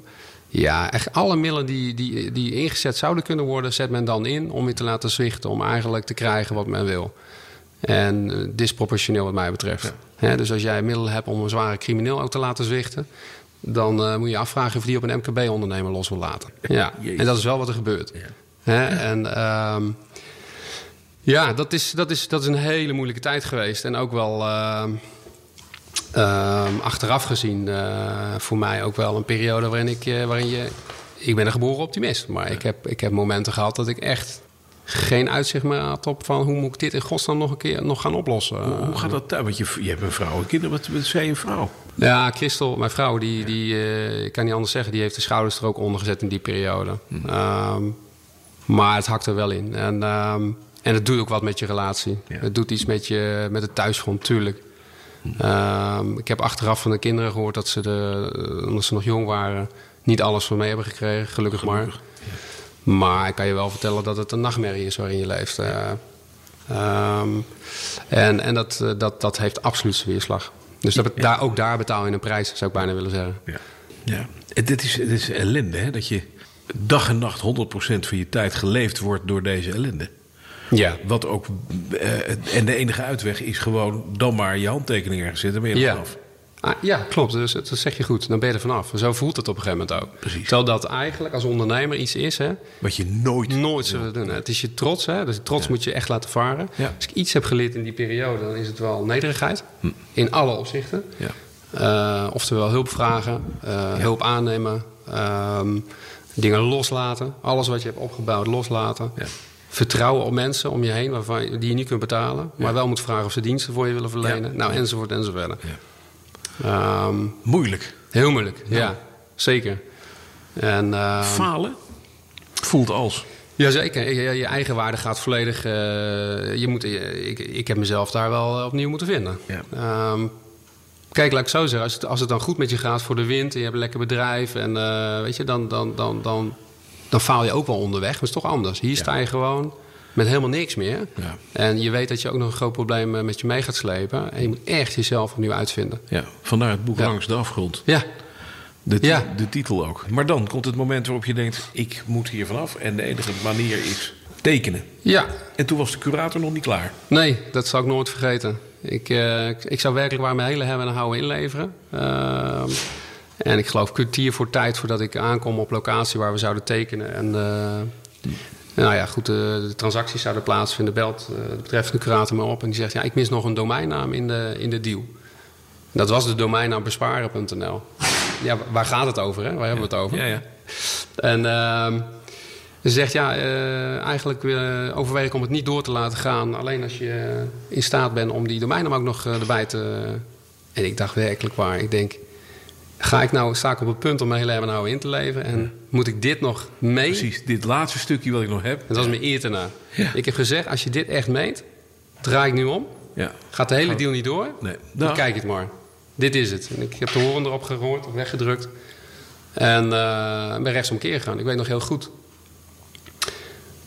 ja, echt alle middelen die, die, die ingezet zouden kunnen worden, zet men dan in om je te laten zwichten, om eigenlijk te krijgen wat men wil. En eh, disproportioneel wat mij betreft. Dus als jij middelen hebt om een zware crimineel ook te laten zwichten, dan eh, moet je afvragen of die op een MKB-ondernemer los wil laten. Ja, Jezus. en dat is wel wat er gebeurt. Hè, en ehm, ja, dat is, dat, is, dat is een hele moeilijke tijd geweest. En ook wel ehm, ehm, achteraf gezien eh, voor mij ook wel een periode waarin ik, eh, waarin je... Ik ben een geboren optimist, maar ik, heb, ik heb momenten gehad dat ik echt geen uitzicht meer had op van hoe moet ik dit in godsnaam nog een keer nog gaan oplossen. Hoe, hoe gaat dat thuis? Want je, je hebt een vrouw en kinderen. Wat, wat zei je vrouw? Ja, Christel, mijn vrouw, die, die eh, ik kan niet anders zeggen, die heeft de schouders er ook onder gezet in die periode. Ehm, maar het hakt er wel in. En, ehm, en het doet ook wat met je relatie. Ja. Het doet iets met, je, met het thuisgrond, tuurlijk. Ehm, ik heb achteraf van de kinderen gehoord dat ze, de, eh, omdat ze nog jong waren, niet alles van mee hebben gekregen, gelukkig, maar. Maar ik kan je wel vertellen dat het een nachtmerrie is waarin je leeft. eh. Ehm, en en dat, eh, dat, dat heeft absoluut zijn weerslag. Dus dat, daar, ook daar betaal je een prijs, zou ik bijna willen zeggen. Ja. ja. En dit is, dit is ellende, hè? Dat je dag en nacht 100% van je tijd geleefd wordt door deze ellende. Ja. Wat ook, eh, en de enige uitweg is gewoon dan maar je handtekening ergens zetten. Ben je er Ja. vanaf. Ah, ja, klopt. Dus dat zeg je goed. Dan ben je er vanaf. Zo voelt het op een gegeven moment ook. Precies. Terwijl dat eigenlijk als ondernemer iets is, hè, Wat je nooit... nooit zullen doen. Het is je trots, hè. Dus trots moet je echt laten varen. Ja. Als ik iets heb geleerd in die periode, dan is het wel nederigheid. In alle opzichten. Ja. Eh, oftewel hulp vragen, eh, hulp aannemen, ehm, dingen loslaten. Alles wat je hebt opgebouwd loslaten. Vertrouwen op mensen om je heen waarvan die je niet kunt betalen. Maar wel moet vragen of ze diensten voor je willen verlenen. Nou, enzovoort enzovoort. Ehm, Moeilijk. heel moeilijk, ja. Zeker. En, ehm, Falen voelt als. Jazeker, je, je eigen waarde gaat volledig. eh, je moet, ik, ik heb mezelf daar wel opnieuw moeten vinden. Ja. Ehm, kijk, laat ik zo zeggen, als het, als het dan goed met je gaat voor de wind, en je hebt een lekker bedrijf en eh, weet je, dan, dan, dan, dan, dan faal je ook wel onderweg. Maar het is toch anders. Hier sta je gewoon met helemaal niks meer. Ja. En je weet dat je ook nog een groot probleem eh, met je mee gaat slepen. En je moet echt jezelf opnieuw uitvinden. Ja, vandaar het boek Ja. Langs de Afgrond. Ja, De, Ja. de titel ook. Maar dan komt het moment waarop je denkt... ik moet hier vanaf en de enige manier is tekenen. ja. En toen was de curator nog niet klaar. Nee, dat zal ik nooit vergeten. Ik, eh, ik, ik zou werkelijk waar mijn hele hebben en houden inleveren. Ehm, en ik geloof kwartier voor tijd voordat ik aankom op locatie waar we zouden tekenen. En eh, nou ja, goed, de, de transacties zouden plaatsvinden. Belt eh, de betreffende curator me op en die zegt... ja, ik mis nog een domeinnaam in de, in de deal. Dat was de domeinnaam besparen.nl. Ja, waar gaat het over, hè? Waar hebben we het over? Ja, ja. En ehm, ze zegt, ja, eh, eigenlijk eh, overweeg ik om het niet door te laten gaan. Alleen als je in staat bent om die domeinnaam ook nog erbij te... En ik dacht werkelijk waar. Ik denk, ga ik nou, sta ik op het punt om mijn hele hebben nou in te leven? En moet ik dit nog mee? Precies, dit laatste stukje wat ik nog heb. En dat was mijn eer erna. Ja. Ik heb gezegd, als je dit echt meet, draai ik nu om. Ja. Gaat de hele deal niet door? Nee. Dan Nou. kijk het maar. Dit is het. En ik heb de horen erop gehoord, of weggedrukt. En eh ben rechtsomkeer gegaan. Ik weet nog heel goed.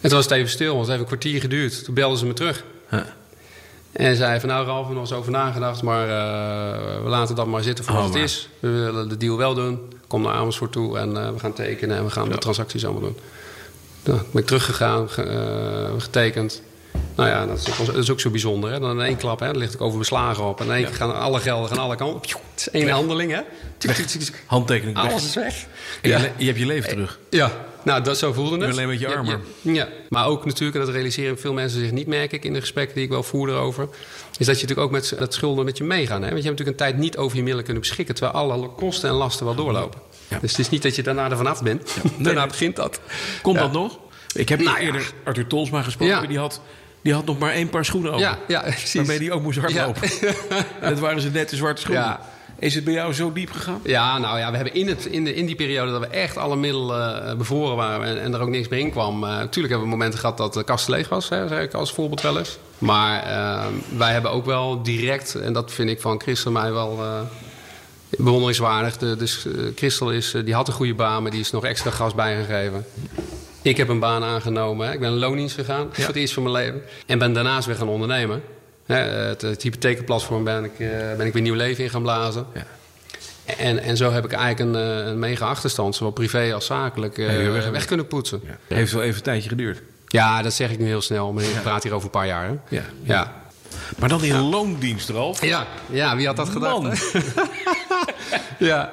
En toen was het even stil, want het heeft een kwartier geduurd. Toen belden ze me terug. Huh. En zei van nou Ralf, we hebben nog eens over nagedacht, maar eh, we laten dat maar zitten voor Oh, wat het is. We willen de deal wel doen. Kom naar Amersfoort toe en eh, we gaan tekenen en we gaan de transacties allemaal doen. Nou, ben ik teruggegaan, ge- eh, getekend. Nou ja, dat is ook, dat is ook zo bijzonder. Hè? Dan in één klap, hè? dan ligt ik over beslagen op. En in één keer gaan alle gelden gaan alle kanten. Het is één handeling, hè? Tuk, tuk. Handtekening weg. Alles is weg. Ja. je, je hebt je leven terug. Ja, nou, dat, zo voelde het. Nu alleen met je Ja, armen. Ja, ja. maar ook natuurlijk, en dat realiseren veel mensen zich niet, merk ik in de gesprekken die ik wel voer erover, is dat je natuurlijk ook met dat schulden met je meegaan. Hè? Want je hebt natuurlijk een tijd niet over je middelen kunnen beschikken, terwijl alle kosten en lasten wel doorlopen. Dus het is niet dat je daarna ervan af bent. daarna begint dat. Komt dat nog? Ik heb Nou ja. eerder Arthur Tolsma gesproken. Ja. Die, had, die had nog maar één paar schoenen over. Ja, ja, precies. Waarmee die ook moest hardlopen. en dat waren ze nette zwarte schoenen. Is het bij jou zo diep gegaan? Ja, nou ja, we hebben in, het, in, de, in die periode dat we echt alle middelen eh, bevroren waren en, en er ook niks meer in kwam. eh, natuurlijk hebben we momenten gehad dat de kast leeg was, hè, zeg ik als voorbeeld wel eens. Maar eh, wij hebben ook wel direct, en dat vind ik van Christel mij wel eh, bewonderingswaardig. De, dus Christel is, die had een goede baan, maar die is nog extra gas bijgegeven. Ik heb een baan aangenomen. Hè. Ik ben een loondienst gegaan voor het eerst van mijn leven. En ben daarnaast weer gaan ondernemen. Hè, het, het hypothekenplatform ben ik, eh, ben ik weer nieuw leven in gaan blazen. Ja. En, en zo heb ik eigenlijk een, eh, een mega achterstand, zowel privé als zakelijk, eh, Ja, weg- weg, kunnen poetsen. Ja. Ja. Heeft wel even een tijdje geduurd. dat zeg ik nu heel snel, maar ik praat hier over een paar jaar. Hè? Ja. Ja. Maar dan in loondienst, Ralf. Ja. ja, wie had dat gedacht? Man. hè? ja.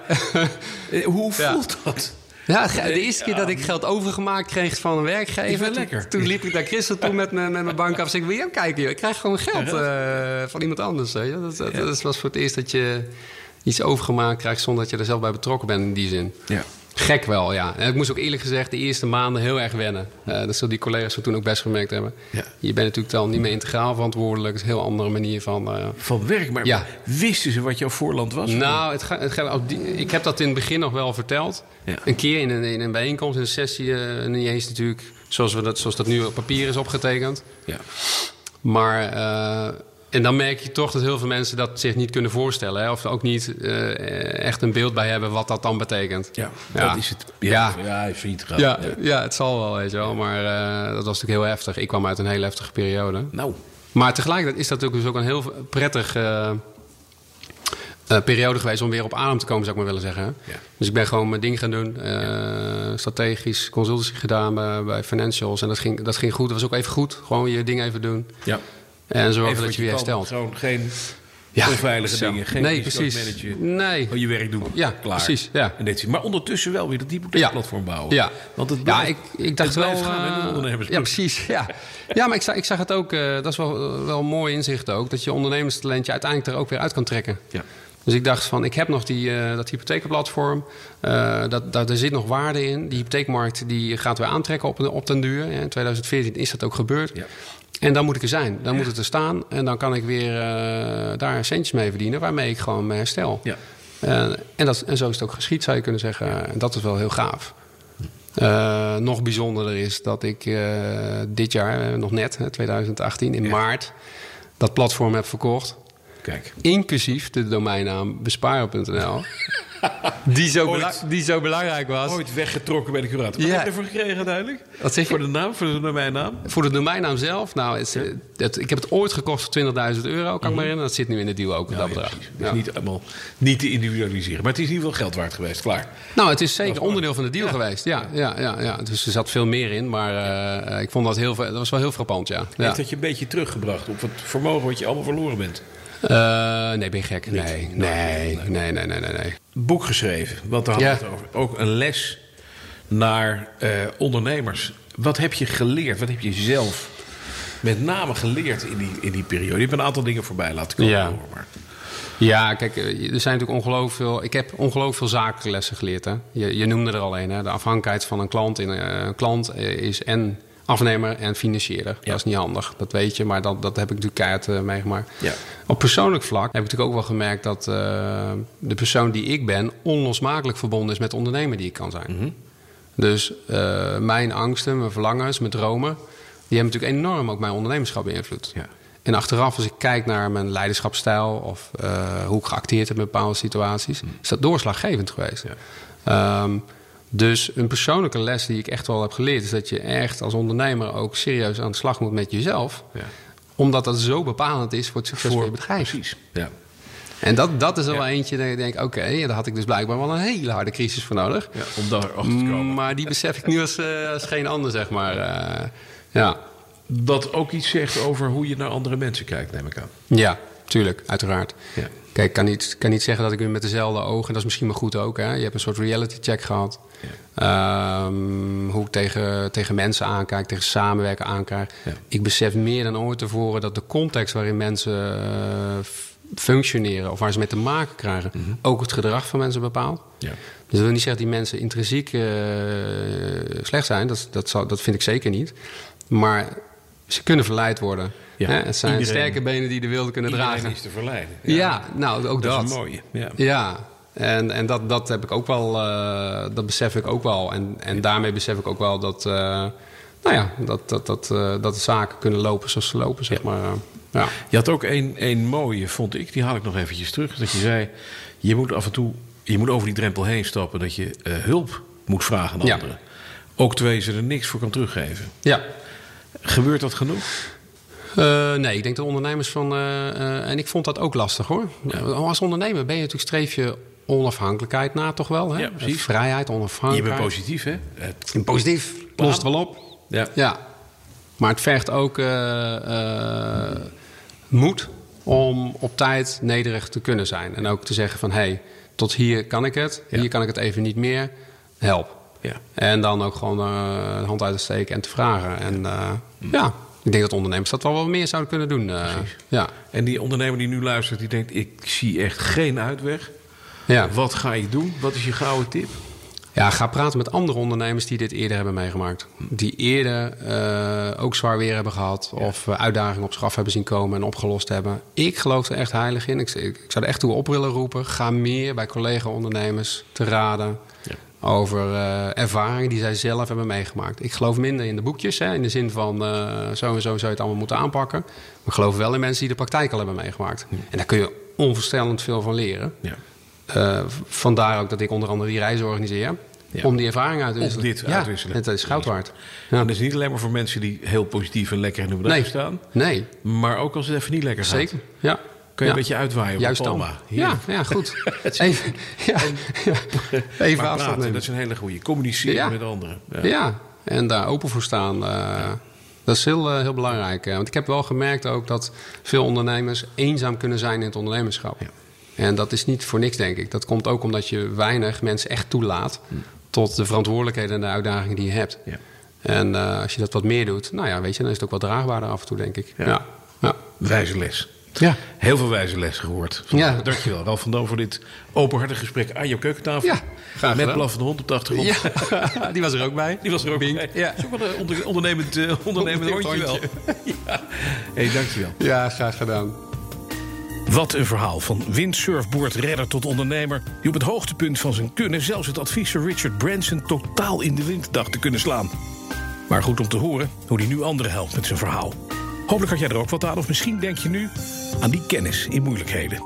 Hoe Ja. voelt dat? Ja, de eerste keer dat ik geld overgemaakt kreeg van een werkgever. Toen- liep ik naar Christel toe met, mijn- met mijn bank af. en zei ik, wil je hem kijken? joh? Ik krijg gewoon geld eh, van iemand anders. Dat, dat, dat was voor het eerst dat je iets overgemaakt krijgt... zonder dat je er zelf bij betrokken bent in die zin. Ja. Gek wel, ja. En ik moest ook eerlijk gezegd de eerste maanden heel erg wennen. Eh, dat zullen die collega's van toen ook best gemerkt hebben. Ja. Je bent natuurlijk dan niet meer integraal verantwoordelijk. Het is een heel andere manier van... eh, Van werk, maar Ja. wisten ze wat jouw voorland was? nou, het ga, het ik heb dat in het begin nog wel verteld. Ja. Een keer in een, in een bijeenkomst, in een sessie. eh, niet eens natuurlijk zoals, we dat, zoals dat nu op papier is opgetekend. Ja. Maar, en dan merk je toch dat heel veel mensen dat zich niet kunnen voorstellen. Hè? Of ook niet eh, echt een beeld bij hebben wat dat dan betekent. Ja, Ja. dat is het. Ja. Ja, ja. gegaan. Ja, ja, het zal wel, weet je wel. Maar eh, dat was natuurlijk heel heftig. Ik kwam uit een hele heftige periode. Nou, Maar tegelijkertijd is dat ook, dus ook een heel prettig eh, periode geweest om weer op adem te komen, zou ik maar willen zeggen. Ja. Dus ik ben gewoon mijn ding gaan doen. strategisch consultancy gedaan bij, bij financials. En dat ging, dat ging goed. Dat was ook even goed. Gewoon je ding even doen. ja. En zorgen Even dat je weer herstelt. Gewoon geen onveilige zo. dingen. Geen nee, precies. Nee. Gewoon je werk doen. Ja, Klaar. precies, ja. En dit, maar ondertussen wel weer dat hypotheekplatform bouwen. Ja, Want het ja ik, ik dacht wel. gaan met eh, de ondernemers. ja, precies. Ja, ja maar ik zag, ik zag het ook. eh, dat is wel, wel een mooi inzicht ook. Dat je ondernemerstalentje uiteindelijk er ook weer uit kan trekken. Ja. Dus ik dacht van, ik heb nog die, eh, dat hypotheekplatform. eh dat, dat, er zit nog waarde in. Die hypotheekmarkt die gaat weer aantrekken op, op den duur. In 2014 is dat ook gebeurd. Ja. En dan moet ik er zijn. Dan moet het er staan. En dan kan ik weer eh, daar centjes mee verdienen. Waarmee ik gewoon me herstel. Ja. Eh, en, dat, en zo is het ook geschied, zou je kunnen zeggen. En dat is wel heel gaaf. Eh, nog bijzonderder is dat ik dit jaar, nog net, hè, 2018, in Ja. maart, dat platform heb verkocht. Kijk. Inclusief de domeinnaam besparen.nl. die, zo Ooit. die zo belangrijk was. Ooit weggetrokken bij de curator. Wat Ja. heb je ervoor gekregen uiteindelijk? Wat zeg je? Voor de naam, voor de mijn naam? Voor de domeinnaam zelf, nou, het, ik heb het ooit gekocht voor 20.000 euro, kan ik me herinneren. Dat zit nu in de deal ook, dat Ja, bedrag. Ja. Dus niet allemaal niet te individualiseren. Maar het is in ieder geval geld waard geweest. Klaar. Nou, het is zeker onderdeel van de deal geweest. Ja, ja, ja, ja. Dus er zat veel meer in, maar eh, ik vond dat heel, dat was wel heel frappant, ja. ja. Heeft dat je een beetje teruggebracht op het vermogen wat je allemaal verloren bent? Eh, nee, ben je gek? Nee, nee, nee, nee, nee, nee, nee. Boek geschreven, want daar hadden we Ja. het over. Ook een les naar eh, ondernemers. Wat heb je geleerd? Wat heb je zelf met name geleerd in die, in die periode? Je hebt een aantal dingen voorbij laten komen. Ja. hoor, maar. Ja, kijk, eh, er zijn natuurlijk ongelooflijk veel... Ik heb ongelooflijk veel zakelijke lessen geleerd. Hè? Je, je noemde er al een. Hè? De afhankelijkheid van een klant. In, een klant is en afnemer en financierer. Ja. Dat is niet handig, dat weet je. Maar dat, dat heb ik natuurlijk keihard eh, meegemaakt. Ja. Op persoonlijk vlak heb ik natuurlijk ook wel gemerkt... dat eh, de persoon die ik ben... onlosmakelijk verbonden is met de ondernemer die ik kan zijn. Mhm. Dus eh, mijn angsten, mijn verlangens, mijn dromen... die hebben natuurlijk enorm ook mijn ondernemerschap beïnvloed. Ja. En achteraf, als ik kijk naar mijn leiderschapsstijl of hoe ik geacteerd heb in bepaalde situaties, is dat doorslaggevend geweest. Ja. Dus een persoonlijke les die ik echt wel heb geleerd, is dat je echt als ondernemer ook serieus aan de slag moet met jezelf. Ja. Omdat dat zo bepalend is voor het succes van je bedrijf. Precies. Ja. En dat, dat is er Ja. wel eentje dat ik denk, oké, daar had ik dus blijkbaar wel een hele harde crisis voor nodig. Ja, om daar achter te komen. Maar die besef ik nu als, eh, als geen ander, zeg maar. Eh, ja. dat ook iets zegt over hoe je naar andere mensen kijkt, neem ik aan. Ja, tuurlijk, uiteraard. Ja. Kijk, ik kan niet, kan niet zeggen dat ik nu met dezelfde ogen... en dat is misschien maar goed ook, hè. Je hebt een soort reality check gehad. Ehm, hoe ik tegen, tegen mensen aankijk, tegen samenwerken aankijk. Ja. Ik besef meer dan ooit tevoren dat de context waarin mensen eh, functioneren... of waar ze mee te maken krijgen, ook het gedrag van mensen bepaalt. Ja. Dus dat wil niet zeggen dat die mensen intrinsiek eh, slecht zijn. Dat, dat, zal, dat vind ik zeker niet. Maar ze kunnen verleid worden. Ja, Hè? Het zijn iedereen- sterke benen die de wilde kunnen Iedereen dragen. is te verleiden. Ja, nou ook dat. dat is een mooie. Ja. Ja, en, en dat, dat heb ik ook wel, eh, dat besef ik ook wel. En, en daarmee besef ik ook wel dat, eh, nou ja, dat, dat, dat, eh, dat de zaken kunnen lopen zoals ze lopen, zeg maar. ja. Je had ook een, een mooie, vond ik, die haal ik nog eventjes terug. Dat je zei, je moet af en toe, je moet over die drempel heen stappen... dat je hulp moet vragen aan anderen. Ook terwijl je ze er niks voor kan teruggeven. ja. Gebeurt dat genoeg? Eh, nee, ik denk dat ondernemers van. eh, eh, en ik vond dat ook lastig hoor. Als ondernemer ben je natuurlijk streef je onafhankelijkheid na, toch wel? Hè? Ja, precies. Vrijheid, Je onafhankelijkheid. bent positief, hè? Het- positief, lost het wel op. ja. Ja. Maar het vergt ook moed om op tijd nederig te kunnen zijn. En ook te zeggen van hé, hey, tot hier kan ik het. Ja. Hier kan ik het even niet meer. Help. Ja. En dan ook gewoon eh, de hand uit te steken en te vragen. En eh, ja, ik denk dat ondernemers dat wel wat meer zouden kunnen doen. eh, ja. En die ondernemer die nu luistert, die denkt... ik zie echt geen uitweg. Ja. Wat ga je doen? Wat is je gouden tip? ja, ga praten met andere ondernemers die dit eerder hebben meegemaakt. Die eerder ook zwaar weer hebben gehad. Of uitdagingen op zich af hebben zien komen en opgelost hebben. Ik geloof er echt heilig in. Ik, ik, ik zou er echt toe op willen roepen. Ga meer bij collega-ondernemers te raden. Ja. Over eh, ervaringen die zij zelf hebben meegemaakt. Ik geloof minder in de boekjes. Hè, in de zin van eh, zo en zo zou je het allemaal moeten aanpakken. Maar ik geloof wel in mensen die de praktijk al hebben meegemaakt. En daar kun je onvoorstelend veel van leren. Ja. Eh, vandaar ook dat ik onder andere die reizen organiseer. Ja. Om die ervaring uit te Om wisselen. dit ja, uit te wisselen. Het is goud waard. En Ja. dat is niet alleen maar voor mensen die heel positief en lekker in hun bedrijf Nee, staan. nee, Maar ook als het even niet lekker gaat. zeker. Ja. Kun je Ja. een beetje uitwaaien op Juist dan. Palma. Ja, ja, goed. Even, ja. Even maar praten, nemen. dat is een hele goede. Communiceren met anderen. Ja. Ja, en daar open voor staan. eh, Dat is heel, eh, heel belangrijk. Want ik heb wel gemerkt ook dat veel ondernemers eenzaam kunnen zijn in het ondernemerschap. Ja. En dat is niet voor niks, denk ik. Dat komt ook omdat je weinig mensen echt toelaat tot de verantwoordelijkheden en de uitdagingen die je hebt. Ja. En eh, als je dat wat meer doet, nou ja, weet je, dan is het ook wat draagbaarder af en toe, denk ik. Ja. Ja. Ja. Wijze les. Ja. Heel veel wijze les gehoord. Ja. Dankjewel, Ralf van Dam, voor dit openhartig gesprek aan jouw keukentafel. Ja, graag Met gedaan. blaffende hond op de achtergrond. Ja, die was er ook bij. Die was er ook bij. Ja. Dat is ook wel een onder- ondernemend, eh, ondernemend hondje wel. ja. hey, dankjewel. Ja, graag gedaan. Wat een verhaal van windsurfboardredder tot ondernemer... die op het hoogtepunt van zijn kunnen... zelfs het advies van Richard Branson totaal in de wind dacht te kunnen slaan. Maar goed om te horen hoe hij nu anderen helpt met zijn verhaal. Hopelijk had jij er ook wat aan, of misschien denk je nu aan die kennis in moeilijkheden.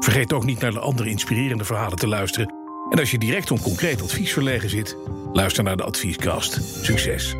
Vergeet ook niet naar de andere inspirerende verhalen te luisteren. En als je direct om concreet advies verlegen zit... luister naar de Adviescast. Succes!